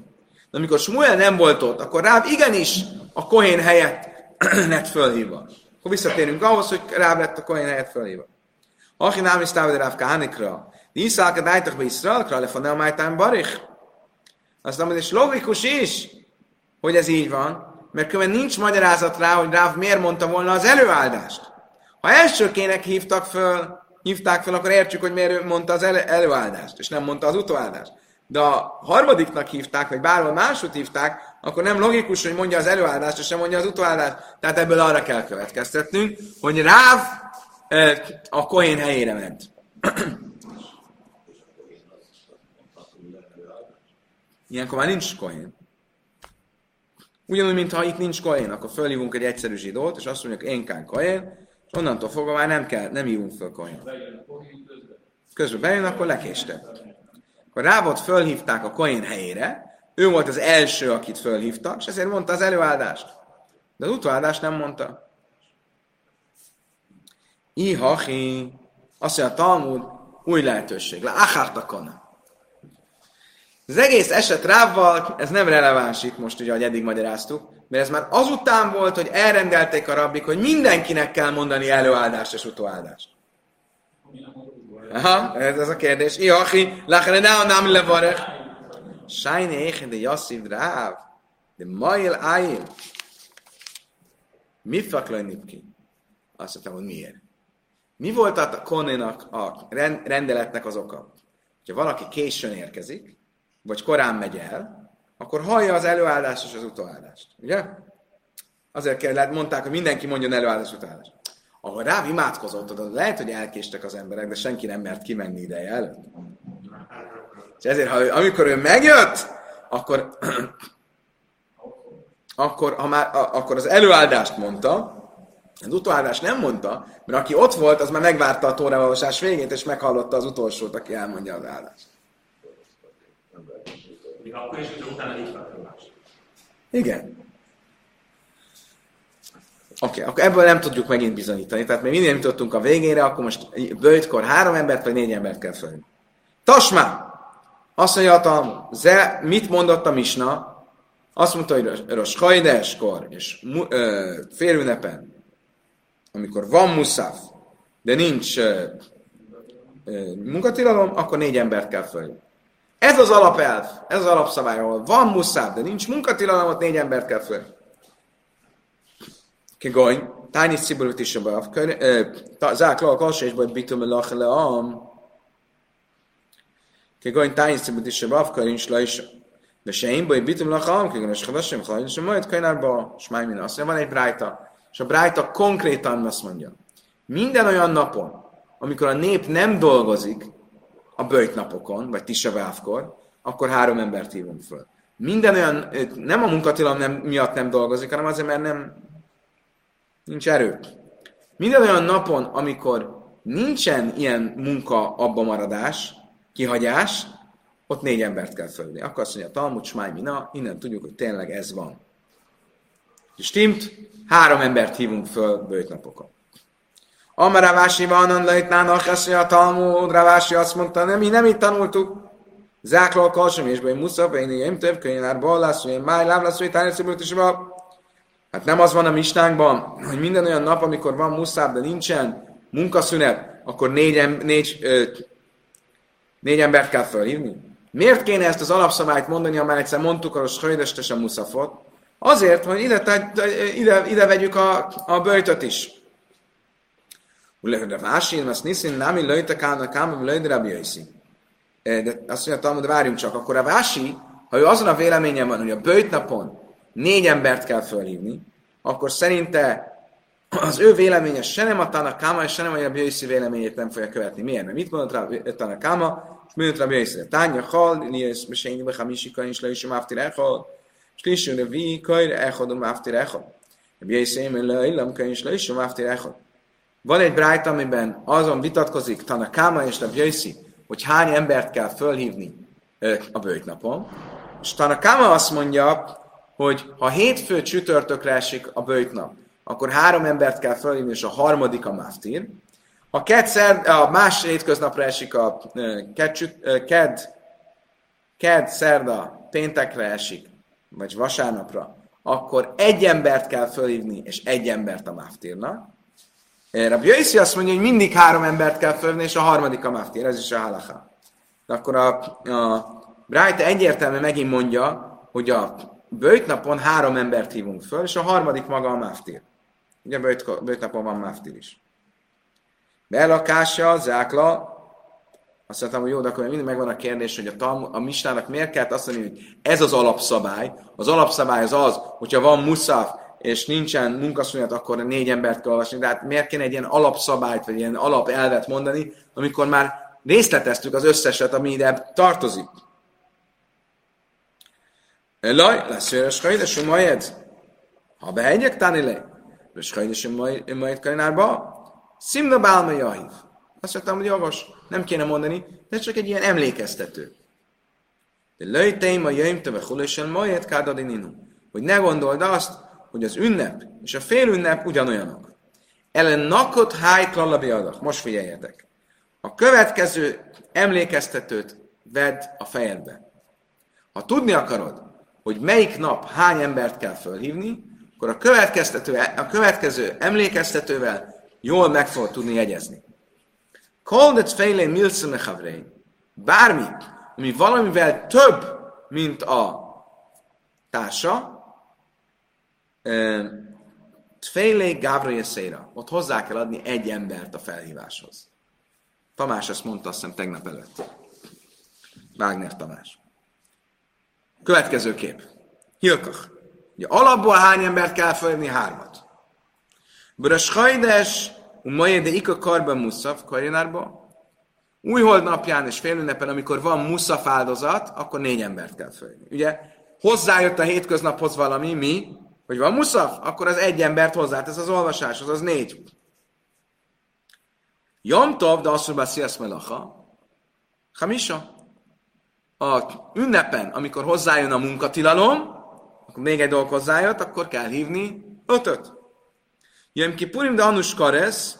Speaker 1: De amikor Smuel nem volt ott, akkor Ráv igenis a Kohén helyett lett fölhívva. Akkor visszatérünk ahhoz, hogy Ráv lett a Kohén helyett fölhívva. Achi nem is távol Ráv Kánikra. Niszálka dájtak be Iszraelkra, a májtán barich. Azt mondom, és logikus is, hogy ez így van, mert különben nincs magyarázat rá, hogy Ráv miért mondta volna az előáldást. Ha elsőkének hívtak föl, hívták föl, akkor értsük, hogy miért mondta az elő, előáldást, és nem mondta az utóáldást. De a harmadiknak hívták, vagy bárhol máshogy hívták, akkor nem logikus, hogy mondja az előáldást, és sem mondja az utóáldást. Tehát ebből arra kell következtetnünk, hogy Ráv a Kohén helyére ment. Ilyenkor már nincs Kohén. Ugyanúgy, mintha itt nincs Kohén, akkor fölhívunk egy egyszerű zsidót, és azt mondjuk én kán Kohén, onnantól fogva már nem kell, nem hívunk föl Kohén. Közben bejön, akkor lekéste. Akkor Rávot fölhívták a Kohén helyére, ő volt az első, akit fölhívtak, és ezért mondta az előáldást. De az utóáldást nem mondta. Ihachi, azt mondja a Talmud, új lehetőség. Le achártakon. Az egész eset rávval, ez nem releváns itt most, ugye, ahogy eddig magyaráztuk, mert ez már azután volt, hogy elrendelték a rabbik, hogy mindenkinek kell mondani előáldást és utóáldást. Aha, ez az a kérdés. Iachi, lachene ne nem levarech. Sajne échen de jasszív ráv, de mail ájl. Mi faklaj nipki? Azt mondtam, hogy miért. Mi volt a konénak, a rendeletnek az oka? Ha valaki későn érkezik, vagy korán megy el, akkor hallja az előállást és az utóállást. Ugye? Azért kell, mondták, hogy mindenki mondjon előállást utóállást. Ahol rá imádkozott, oda lehet, hogy elkéstek az emberek, de senki nem mert kimenni ideje előtt. És ezért, ha amikor ő megjött, akkor, akkor, ha már, akkor az előáldást mondta, az utóáldást nem mondta, mert aki ott volt, az már megvárta a tóravalósás végét, és meghallotta az utolsót, aki elmondja az áldást. Akkor is, hogyha utána itt van Igen. Oké, okay, akkor ebből nem tudjuk megint bizonyítani. Tehát még mindig nem jutottunk a végére, akkor most bőjtkor három embert vagy négy embert kell fölni. Tasmá! Azt mondja, a ze, mit mondott a Misna? Azt mondta, hogy Rosh Hajdeskor és félünnepen, amikor van muszaf, de nincs ö, ö, munkatilalom, akkor négy embert kell fölni. Ez az alapelv, ez az alapszabály, ahol van muszáb, de nincs munkatilalom, ott négy embert kell föl. Kigony, tányi sziborút is a bav, zák le a kalsa és baj bitum lach le am. Kigony, tányi sziborút is a bav, körincs le is. De se én baj bitum lach am, kigony, és havasem, hajn, és majd könyvárba, smáj minden. Azt van egy brájta, és a brájta konkrétan azt mondja, minden olyan napon, amikor a nép nem dolgozik, a bőjtnapokon, vagy tisavávkor, akkor három embert hívunk föl. Minden olyan, nem a munkatilalom nem, miatt nem dolgozik, hanem azért, mert nem, nincs erő. Minden olyan napon, amikor nincsen ilyen munka abba maradás, kihagyás, ott négy embert kell fölni. Akkor azt mondja, Talmud, Smáj, Mina, innen tudjuk, hogy tényleg ez van. És stimmt, három embert hívunk föl bőjtnapokon. Amar Ravási van, mondja a Talmud, Ravási azt mondta, nem, mi nem itt tanultuk. Záklal kalsam és baj musza, én ilyen több könyvár ballász, hogy máj lávlász, hogy tányos is Hát nem az van a mistánkban, hogy minden olyan nap, amikor van muszáb, de nincsen munkaszünet, akkor négy, négy, ö, négy embert kell felhívni. Miért kéne ezt az alapszabályt mondani, amely egyszer mondtuk a Söjdestes a muszafot? Azért, hogy ide, ide, ide vegyük a, a böjtöt is. Vási, azt niszin, nami löjte kána káma, löjte rabbi Jaisi. De azt mondja, Talmud, várjunk csak, akkor a Vási, ha ő azon a véleményen van, hogy a bőjt napon négy embert kell fölhívni, akkor szerinte az ő véleménye se nem a Tanakáma, és se nem a Jaisi véleményét nem fogja követni. Miért? Mert mit mondott rá Tanakáma, és mit mondott Rabbi Jaisi? Tánya hal, niesz, mesényi, behamisika, és le is máftir echol, és kliső revi, kajra echod a máftir Jaisi, mert le illam, és le is máftir echol. Van egy brájt, amiben azon vitatkozik Tanakáma és Rabbi Jaisi, hogy hány embert kell fölhívni a bőjtnapon. És Tanakáma azt mondja, hogy ha hétfő csütörtökre esik a bőjtnap, akkor három embert kell felhívni, és a harmadik a maftír. Ha kedszer, a más hétköznapra esik a ked, ked, ked, szerda, péntekre esik, vagy vasárnapra, akkor egy embert kell fölhívni, és egy embert a máftírnak. Rabbi Jaisi azt mondja, hogy mindig három embert kell fölhívni, és a harmadik a máftír, ez is a halacha. De akkor a, a Bright egyértelműen megint mondja, hogy a bőjtnapon három embert hívunk föl, és a harmadik maga a máftír. Ugye bőjt, bőjtnapon van máftír is. Belakása, zákla, azt mondtam, hogy jó, de akkor mindig megvan a kérdés, hogy a, Talmud, a mistának miért kellett azt mondani, hogy ez az alapszabály. Az alapszabály az az, hogyha van muszaf, és nincsen munkaszünet, akkor négy embert kell olvasni. De hát miért kéne egy ilyen alapszabályt, vagy ilyen alapelvet mondani, amikor már részleteztük az összeset, ami ide tartozik. Laj, lesz szőres hajdes, majd. Ha behegyek tani le, és hajdes, majd kajnárba, szimna bálma jahív. Azt mondtam, hogy javas, nem kéne mondani, de csak egy ilyen emlékeztető. De löjteim a jöjjmtöve hulösen majd kádadininu. Hogy ne gondold azt, hogy az ünnep és a fél ünnep ugyanolyanok. Ellen nakot háj klallabi adak. Most figyeljetek. A következő emlékeztetőt vedd a fejedbe. Ha tudni akarod, hogy melyik nap hány embert kell fölhívni, akkor a, következtető, a következő emlékeztetővel jól meg fogod tudni jegyezni. Koldet fejlén milszene havrein. Bármi, ami valamivel több, mint a társa, Tfélé Gávrai Széra. Ott hozzá kell adni egy embert a felhíváshoz. Tamás ezt mondta azt hiszem tegnap előtt. Wagner Tamás. Következő kép. Hilkach. Ugye alapból hány embert kell felhívni? Hármat. Börös hajdes, majd de ika karban muszaf, karjanárba. Új napján és félünnepen, amikor van muszaf áldozat, akkor négy embert kell felhívni. Ugye hozzájött a hétköznaphoz valami, mi? Hogy van muszaf, akkor az egy embert hozzátesz az olvasáshoz, az négy. Jomtov, de azt mondja, sziasz melacha. Hamisa. A ünnepen, amikor hozzájön a munkatilalom, akkor még egy dolog hozzájött, akkor kell hívni ötöt. Jom Kipurim, de Anus Karesz,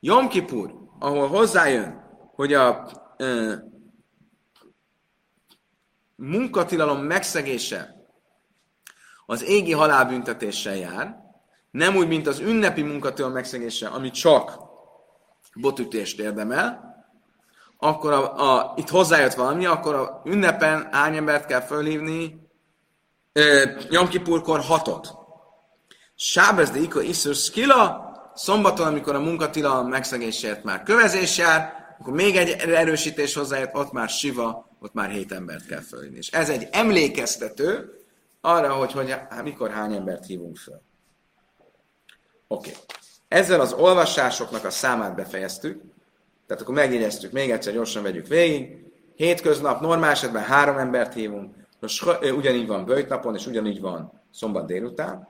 Speaker 1: Jom Kipur, ahol hozzájön, hogy a ö, munkatilalom megszegése az égi halálbüntetéssel jár, nem úgy, mint az ünnepi munkatilalom megszegése, ami csak botütést érdemel, akkor a, a, itt hozzájött valami, akkor a ünnepen hány embert kell fölhívni? Jomkipurkor hatot. Sábez de iko iszur skila, szombaton, amikor a munkatilalom megszegésért már kövezés jár, akkor még egy erősítés hozzájött, ott már siva, ott már hét embert kell fölhívni. És ez egy emlékeztető arra, hogy, hogy hát mikor hány embert hívunk föl. Oké. Okay. Ezzel az olvasásoknak a számát befejeztük, tehát akkor megjegyeztük, még egyszer gyorsan vegyük végig. Hétköznap, normál esetben három embert hívunk, ugyanígy van bőjtnapon, és ugyanígy van szombat délután.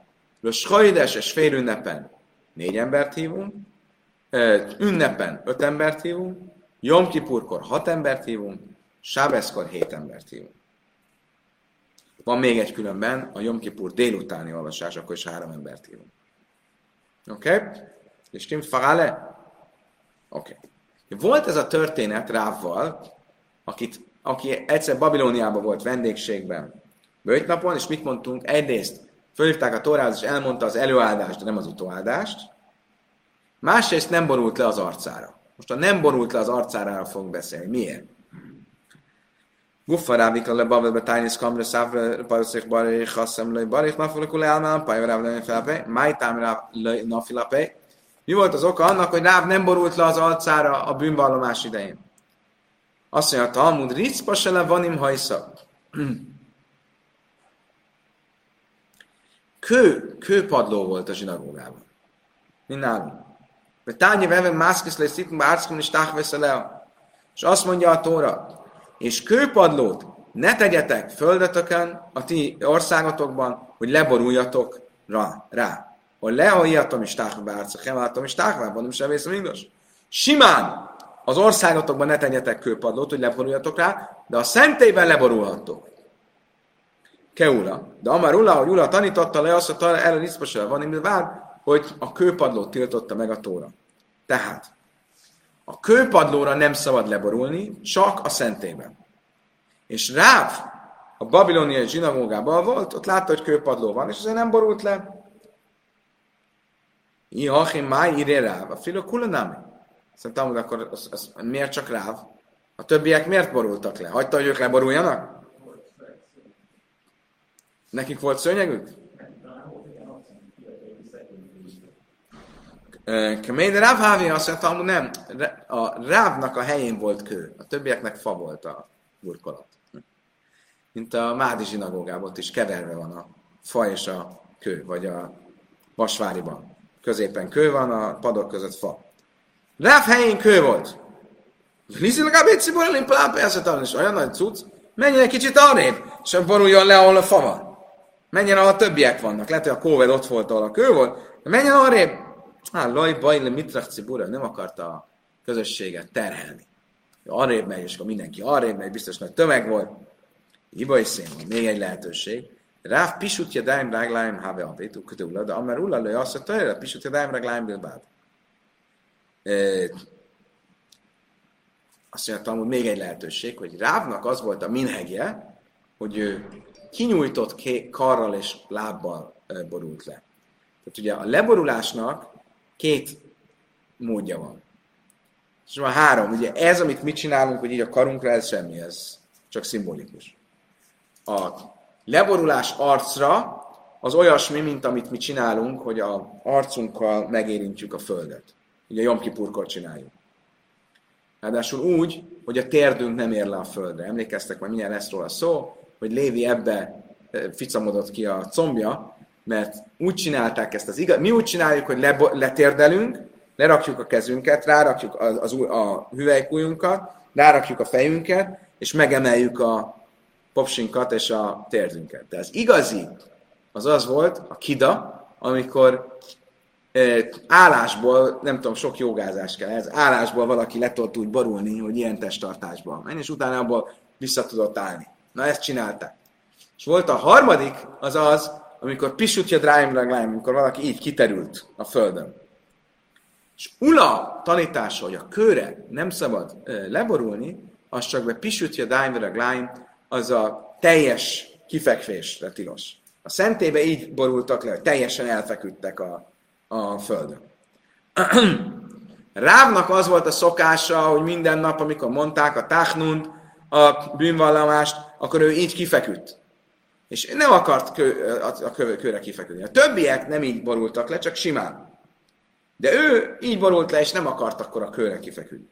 Speaker 1: Schajdes és fél ünnepen négy embert hívunk, ünnepen öt embert hívunk, Jom Kipurkor hat embert hívunk, Sábeszkor hét embert hívunk. Van még egy különben, a Jom Kipur délutáni olvasás, akkor is három embert hívunk. Oké? Okay? És stimmt Farale? Oké. Okay. Volt ez a történet Rávval, akit, aki egyszer Babilóniában volt vendégségben, napon, és mit mondtunk? Egyrészt fölhívták a Tórához, és elmondta az előáldást, de nem az utóáldást. Másrészt nem borult le az arcára. Most a nem borult le az arcára fogunk beszélni. Miért? Guffa rávik le bavel betájnis kamre szávre paraszék barich hasszem le barich nafilakul elmán, pajvaráv le felpe, májtám rá le nafilapé, Mi volt az oka annak, hogy Ráv nem borult le az alcára a bűnvallomás idején? Azt mondja, Talmud, ricpa se le vanim hajsza. Kő, kőpadló volt a zsinagógában. Mint nálunk. Mert tányi veve mászkisz lesz itt, bárckon is táhvesze le. És azt mondja a Tóra, és kőpadlót ne tegyetek földeteken, a ti országotokban, hogy leboruljatok rá. rá. Hogy lehaljatom is táhve bárca, hemátom is táhve, mondom sem vészem igaz. Simán az országotokban ne tegyetek kőpadlót, hogy leboruljatok rá, de a szentében leborulhattok. Keula. De Amar Ula, hogy Ula tanította le azt, hogy erre niszpasel van, hogy a kőpadlót tiltotta meg a tóra. Tehát a kőpadlóra nem szabad leborulni, csak a szentében. És Ráv a babiloniai zsinagógában volt, ott látta, hogy kőpadló van, és azért nem borult le. Iachim máj íré Ráv, a filo kulanami. Szerintem, hogy akkor az, az, miért csak Ráv? A többiek miért borultak le? Hagyta, hogy ők leboruljanak? Nekik volt szőnyegük? Kemény, Ráv Hávi azt mondta, hogy nem. A Rávnak a helyén volt kő, a többieknek fa volt a burkolat. Mint a Mádi zsinagógában, ott is keverve van a fa és a kő, vagy a Vasváriban. Középen kő van, a padok között fa. Ráv helyén kő volt. Liszi legalább egy ciborolin plápjászat, és olyan nagy cucc, menjen egy kicsit arrébb, és boruljon le, ahol a fa van. Menjen, ahol a többiek vannak. Lehet, hogy a kóved ott volt, ahol a kő volt, de menjen arrébb. Hát, laj, baj, le, mitrach nem akarta a közösséget terhelni. Arrébb megy, és akkor mindenki arrébb megy, biztos nagy tömeg volt. Hiba is szén, még egy lehetőség. Ráv pisutja daim ragláim have a vétú kötőula, de amár ulla lő azt hogy pisutja daim ragláim bilbád. Azt mondja, hogy még egy lehetőség, hogy Rávnak az volt a minhegje, hogy ő kinyújtott karral és lábbal borult le. Tehát ugye a leborulásnak két módja van. És van három. Ugye ez, amit mit csinálunk, hogy így a karunkra, ez semmi, ez csak szimbolikus. A leborulás arcra az olyasmi, mint amit mi csinálunk, hogy a arcunkkal megérintjük a földet. Ugye Jom Kipurkor csináljuk. Ráadásul úgy, hogy a térdünk nem ér le a földre. Emlékeztek, majd milyen lesz róla szó, hogy Lévi ebbe eh, ficamodott ki a combja, mert úgy csinálták ezt az igaz. Mi úgy csináljuk, hogy le, letérdelünk, lerakjuk a kezünket, rárakjuk az, az, a hüvelykújunkat, rárakjuk a fejünket, és megemeljük a popsinkat és a térdünket. De az igazi az az volt, a kida, amikor állásból, nem tudom, sok jogázás kell ez, állásból valaki le tudott úgy borulni, hogy ilyen testtartásban menj, és utána abból vissza tudott állni. Na ezt csinálták. És volt a harmadik, az az, amikor pisutja dráim amikor valaki így kiterült a földön. És Ula tanítása, hogy a kőre nem szabad leborulni, az csak be pisutja dráim az a teljes kifekvésre tilos. A szentébe így borultak le, hogy teljesen elfeküdtek a, a földön. Rávnak az volt a szokása, hogy minden nap, amikor mondták a táhnunt, a bűnvallomást, akkor ő így kifeküdt. És nem akart kő, a kő, kőre kifeküdni. A többiek nem így borultak le, csak simán. De ő így borult le, és nem akart akkor a kőre kifeküdni.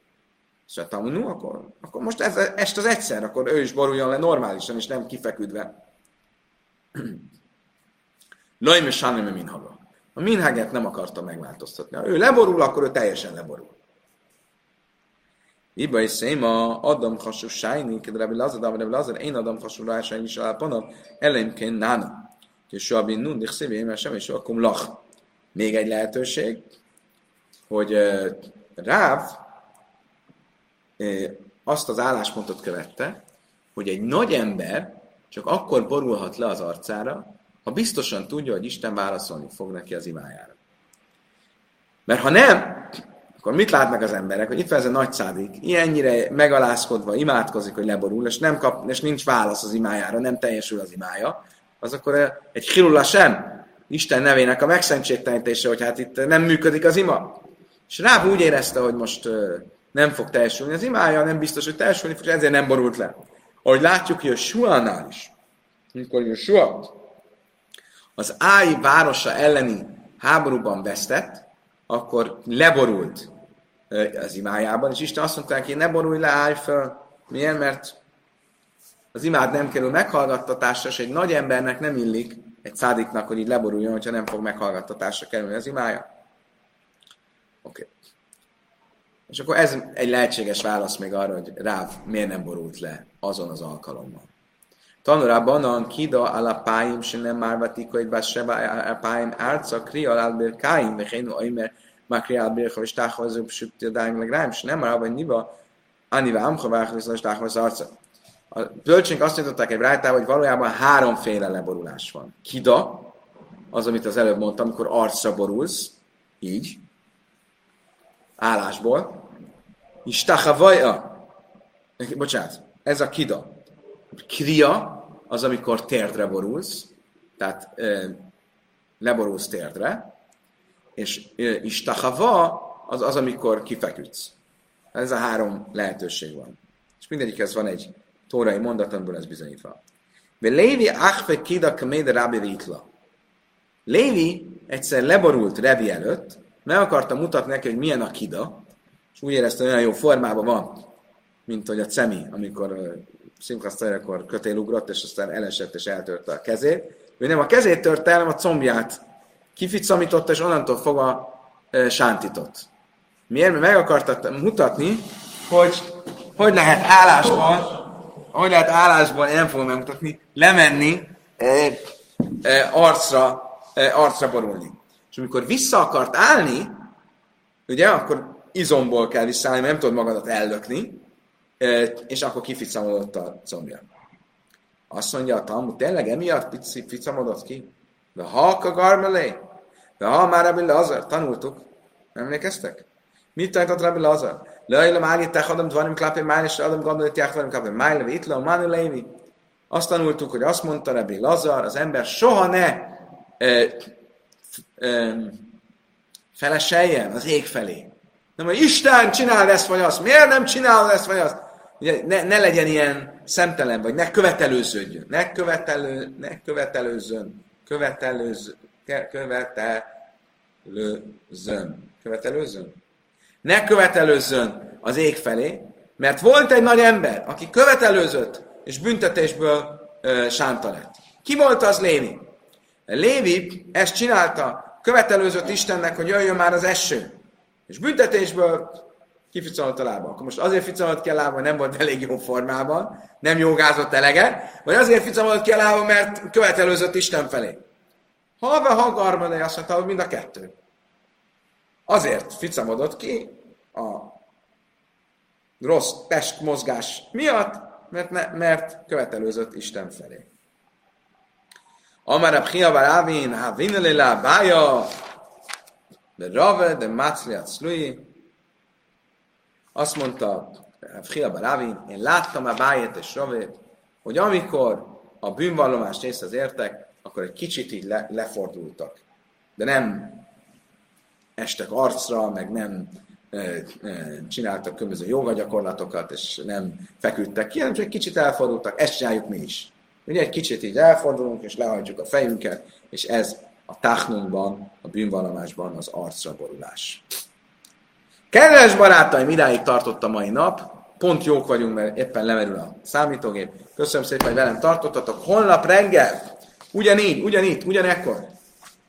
Speaker 1: És hát no, akkor, akkor most ez, ezt az egyszer, akkor ő is boruljon le normálisan, és nem kifeküdve. Lajme Sánem Minhaga. A Minhaget nem akarta megváltoztatni. Ha ő leborul, akkor ő teljesen leborul. Iba is széma, Adam hasú sájni, kedve Rabbi Lazar, de Rabbi Lazar, én Adam hasú rá sájni is alapanav, ellenként nána. És soha bin nun, szívé, mert sem is akkor lach. Még egy lehetőség, hogy Ráv azt az álláspontot követte, hogy egy nagy ember csak akkor borulhat le az arcára, ha biztosan tudja, hogy Isten válaszolni fog neki az imájára. Mert ha nem, akkor mit látnak az emberek, hogy itt van ez a nagy szádik, ilyennyire megalázkodva imádkozik, hogy leborul, és, nem kap, és nincs válasz az imájára, nem teljesül az imája, az akkor egy hirulla sem, Isten nevének a megszentségtelenítése, hogy hát itt nem működik az ima. És rá úgy érezte, hogy most nem fog teljesülni az imája, nem biztos, hogy teljesülni fog, ezért nem borult le. Ahogy látjuk, hogy a Suánál is, amikor a Suá az Áj városa elleni háborúban vesztett, akkor leborult az imájában, és Isten azt mondta neki, ne borulj le, állj föl. Miért? Mert az imád nem kerül meghallgattatásra, és egy nagy embernek nem illik, egy szádiknak, hogy így leboruljon, hogyha nem fog meghallgattatásra kerülni az imája. Oké. Okay. És akkor ez egy lehetséges válasz még arra, hogy Ráv miért nem borult le azon az alkalommal. Tanulában a kida alapáim, se nem márvatik, hogy bár seba alapáim árca, kri alálbér káim, vagy én oimer, alálbér, hogy stáhozó, sütti a dáim, meg rám, se nem már, vagy niba, aniva amcha vághoz, és stához arca. A bölcsénk azt nyitották egy rájtával, hogy valójában háromféle leborulás van. Kida, az, amit az előbb mondtam, amikor arcra borulsz, így, állásból, és tachavaja, bocsánat, ez a kida. Kria, az, amikor térdre borulsz, tehát e, leborulsz térdre, és istachava az az, amikor kifeküdsz. Ez a három lehetőség van. És mindegyikhez van egy tórai mondat, amiből ez bizonyítva. De Lévi achve kida kaméde rabbi vitla. Lévi egyszer leborult Revi előtt, meg akarta mutatni neki, hogy milyen a kida, és úgy érezte, hogy olyan jó formában van, mint hogy a cemi, amikor szimkasztajrakor kötélugrott, és aztán elesett és eltörte a kezét. Ő nem a kezét törte el, hanem a combját kificamította, és onnantól fogva e, sántított. Miért? Mert meg akarta mutatni, hogy hogy lehet állásban, hogy lehet állásban, én nem fogom megmutatni, lemenni, e, e, arcra, e, arcra borulni. És amikor vissza akart állni, ugye, akkor izomból kell visszaállni, mert nem tudod magadat ellökni, és akkor kificamodott a combja. Azt mondja a Talmud, tényleg emiatt ficamodott ki? De ha a garmelé, de ha már Rabbi Lazar, tanultuk, nem emlékeztek? Mit tanított Rabbi Lazar? Leila máli techadom dvarim klapé máli, és adom gondolat jákvarim klapé máli, itt le. Azt tanultuk, hogy azt mondta Rabbi Lazar, az ember soha ne e, e, feleseljen az ég felé. Nem, hogy Isten csinál ezt vagy azt. Miért nem csinál ezt vagy azt? Ugye, ne, ne legyen ilyen szemtelen, vagy ne követelőződjön. Ne, követelő, ne követelőzön. Követelőzön. Követelőzön. Követelőzön? Ne követelőzzön az ég felé, mert volt egy nagy ember, aki követelőzött, és büntetésből ö, sánta lett. Ki volt az Lévi? Lévi ezt csinálta, követelőzött Istennek, hogy jöjjön már az eső. És büntetésből kificamodott a lába. Akkor most azért ficamodott ki a lába, nem volt elég jó formában, nem jogázott eleget, vagy azért ficamodott ki a lába, mert követelőzött Isten felé. Halva, ha garmadai azt mondta, hogy mind a kettő. Azért ficamodott ki a rossz testmozgás miatt, mert, ne, mert követelőzött Isten felé. Amara Pchiavar Avin, ha vinelila bája, de Rave, de Macliat Szlui, azt mondta Fia Barávi, én láttam a Bájét és Ravét, hogy amikor a bűnvallomást az értek, akkor egy kicsit így le, lefordultak. De nem estek arcra, meg nem e, e, csináltak különböző jogagyakorlatokat, és nem feküdtek ki, hanem csak egy kicsit elfordultak. Ezt csináljuk mi is. Ugye egy kicsit így elfordulunk, és lehajtjuk a fejünket, és ez a táhnunkban, a bűnvallomásban az arcra borulás. Kedves barátaim, idáig tartott a mai nap. Pont jók vagyunk, mert éppen lemerül a számítógép. Köszönöm szépen, hogy velem tartottatok. Holnap reggel, ugyanígy, ugyanígy, ugyanekkor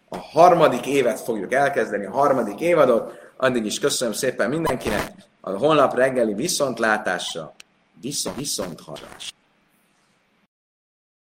Speaker 1: a harmadik évet fogjuk elkezdeni, a harmadik évadot. Addig is köszönöm szépen mindenkinek. A holnap reggeli viszontlátásra, viszont, viszont hallásra.